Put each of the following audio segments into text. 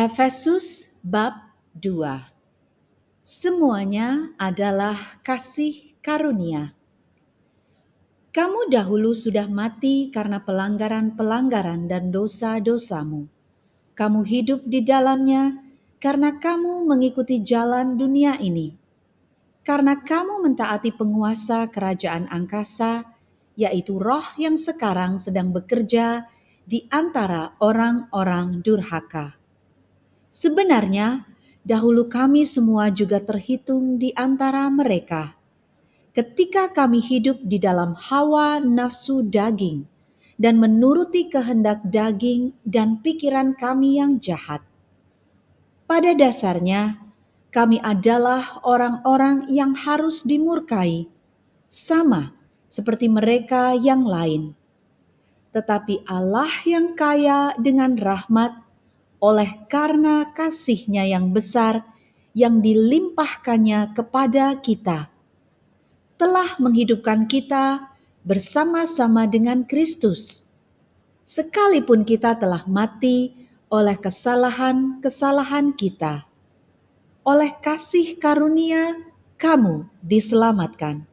Efesus bab 2 Semuanya adalah kasih karunia. Kamu dahulu sudah mati karena pelanggaran-pelanggaran dan dosa-dosamu. Kamu hidup di dalamnya karena kamu mengikuti jalan dunia ini. Karena kamu mentaati penguasa kerajaan angkasa, yaitu roh yang sekarang sedang bekerja di antara orang-orang durhaka. Sebenarnya, dahulu kami semua juga terhitung di antara mereka. Ketika kami hidup di dalam hawa nafsu daging dan menuruti kehendak daging dan pikiran kami yang jahat. Pada dasarnya, kami adalah orang-orang yang harus dimurkai, sama seperti mereka yang lain. Tetapi Allah yang kaya dengan rahmat oleh karena kasihnya yang besar yang dilimpahkannya kepada kita, telah menghidupkan kita bersama-sama dengan Kristus. Sekalipun kita telah mati oleh kesalahan-kesalahan kita, oleh kasih karunia kamu diselamatkan.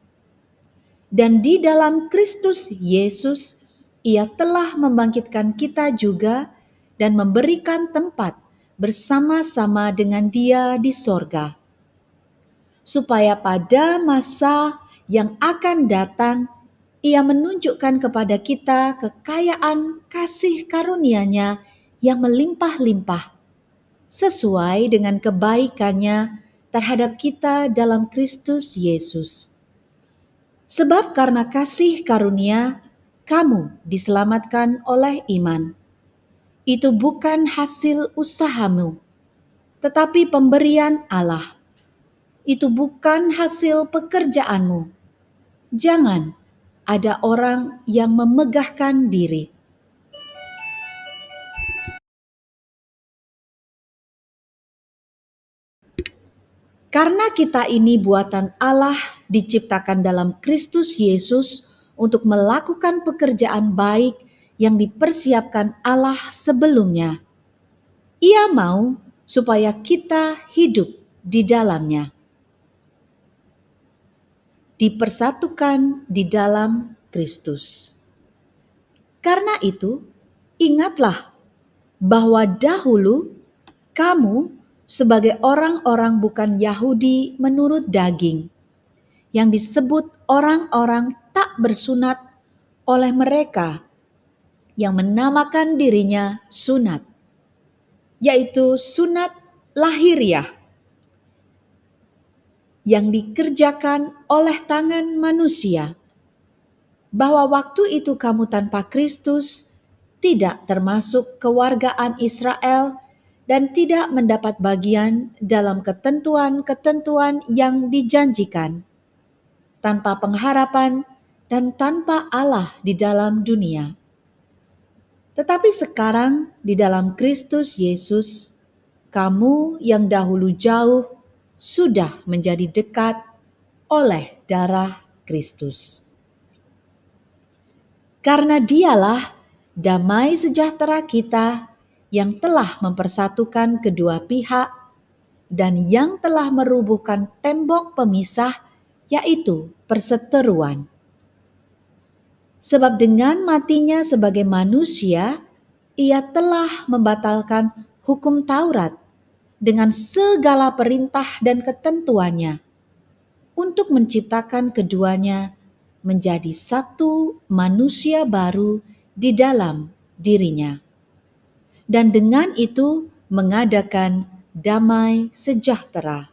Dan di dalam Kristus Yesus, Ia telah membangkitkan kita juga dan memberikan tempat bersama-sama dengan Dia di sorga, supaya pada masa yang akan datang Ia menunjukkan kepada kita kekayaan kasih karunia-Nya yang melimpah-limpah, sesuai dengan kebaikannya terhadap kita dalam Kristus Yesus. Sebab karena kasih karunia, kamu diselamatkan oleh iman itu bukan hasil usahamu, tetapi pemberian Allah. Itu bukan hasil pekerjaanmu. Jangan ada orang yang memegahkan diri. Karena kita ini buatan Allah diciptakan dalam Kristus Yesus untuk melakukan pekerjaan baik yang dipersiapkan Allah sebelumnya. Ia mau supaya kita hidup di dalamnya. Dipersatukan di dalam Kristus. Karena itu, ingatlah bahwa dahulu kamu sebagai orang-orang bukan Yahudi menurut daging, yang disebut orang-orang tak bersunat oleh mereka yang menamakan dirinya sunat, yaitu sunat lahiriah yang dikerjakan oleh tangan manusia, bahwa waktu itu kamu tanpa Kristus tidak termasuk kewargaan Israel dan tidak mendapat bagian dalam ketentuan-ketentuan yang dijanjikan, tanpa pengharapan dan tanpa Allah di dalam dunia. Tetapi sekarang di dalam Kristus Yesus, kamu yang dahulu jauh sudah menjadi dekat oleh darah Kristus. Karena dialah damai sejahtera kita yang telah mempersatukan kedua pihak dan yang telah merubuhkan tembok pemisah yaitu perseteruan Sebab dengan matinya sebagai manusia, ia telah membatalkan hukum Taurat dengan segala perintah dan ketentuannya untuk menciptakan keduanya menjadi satu manusia baru di dalam dirinya. Dan dengan itu mengadakan damai sejahtera.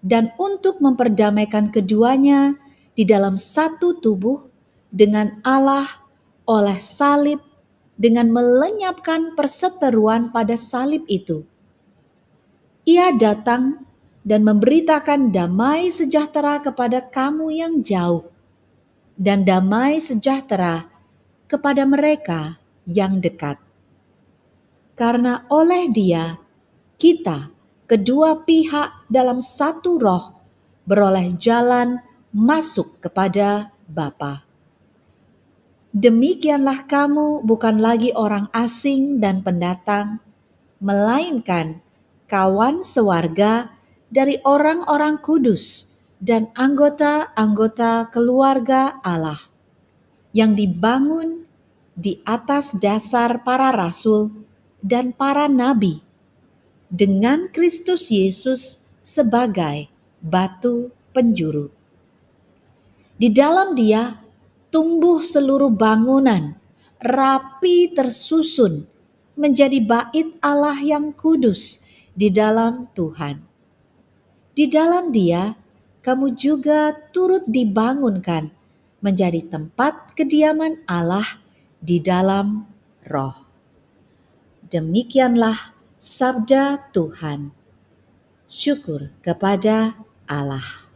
Dan untuk memperdamaikan keduanya di dalam satu tubuh dengan Allah oleh salib dengan melenyapkan perseteruan pada salib itu. Ia datang dan memberitakan damai sejahtera kepada kamu yang jauh dan damai sejahtera kepada mereka yang dekat. Karena oleh Dia kita kedua pihak dalam satu roh beroleh jalan masuk kepada Bapa. Demikianlah kamu bukan lagi orang asing dan pendatang, melainkan kawan sewarga dari orang-orang kudus dan anggota-anggota keluarga Allah yang dibangun di atas dasar para rasul dan para nabi dengan Kristus Yesus sebagai batu penjuru. Di dalam Dia tumbuh seluruh bangunan rapi tersusun menjadi bait Allah yang kudus di dalam Tuhan. Di dalam Dia, kamu juga turut dibangunkan menjadi tempat kediaman Allah di dalam Roh. Demikianlah sabda Tuhan. Syukur kepada Allah.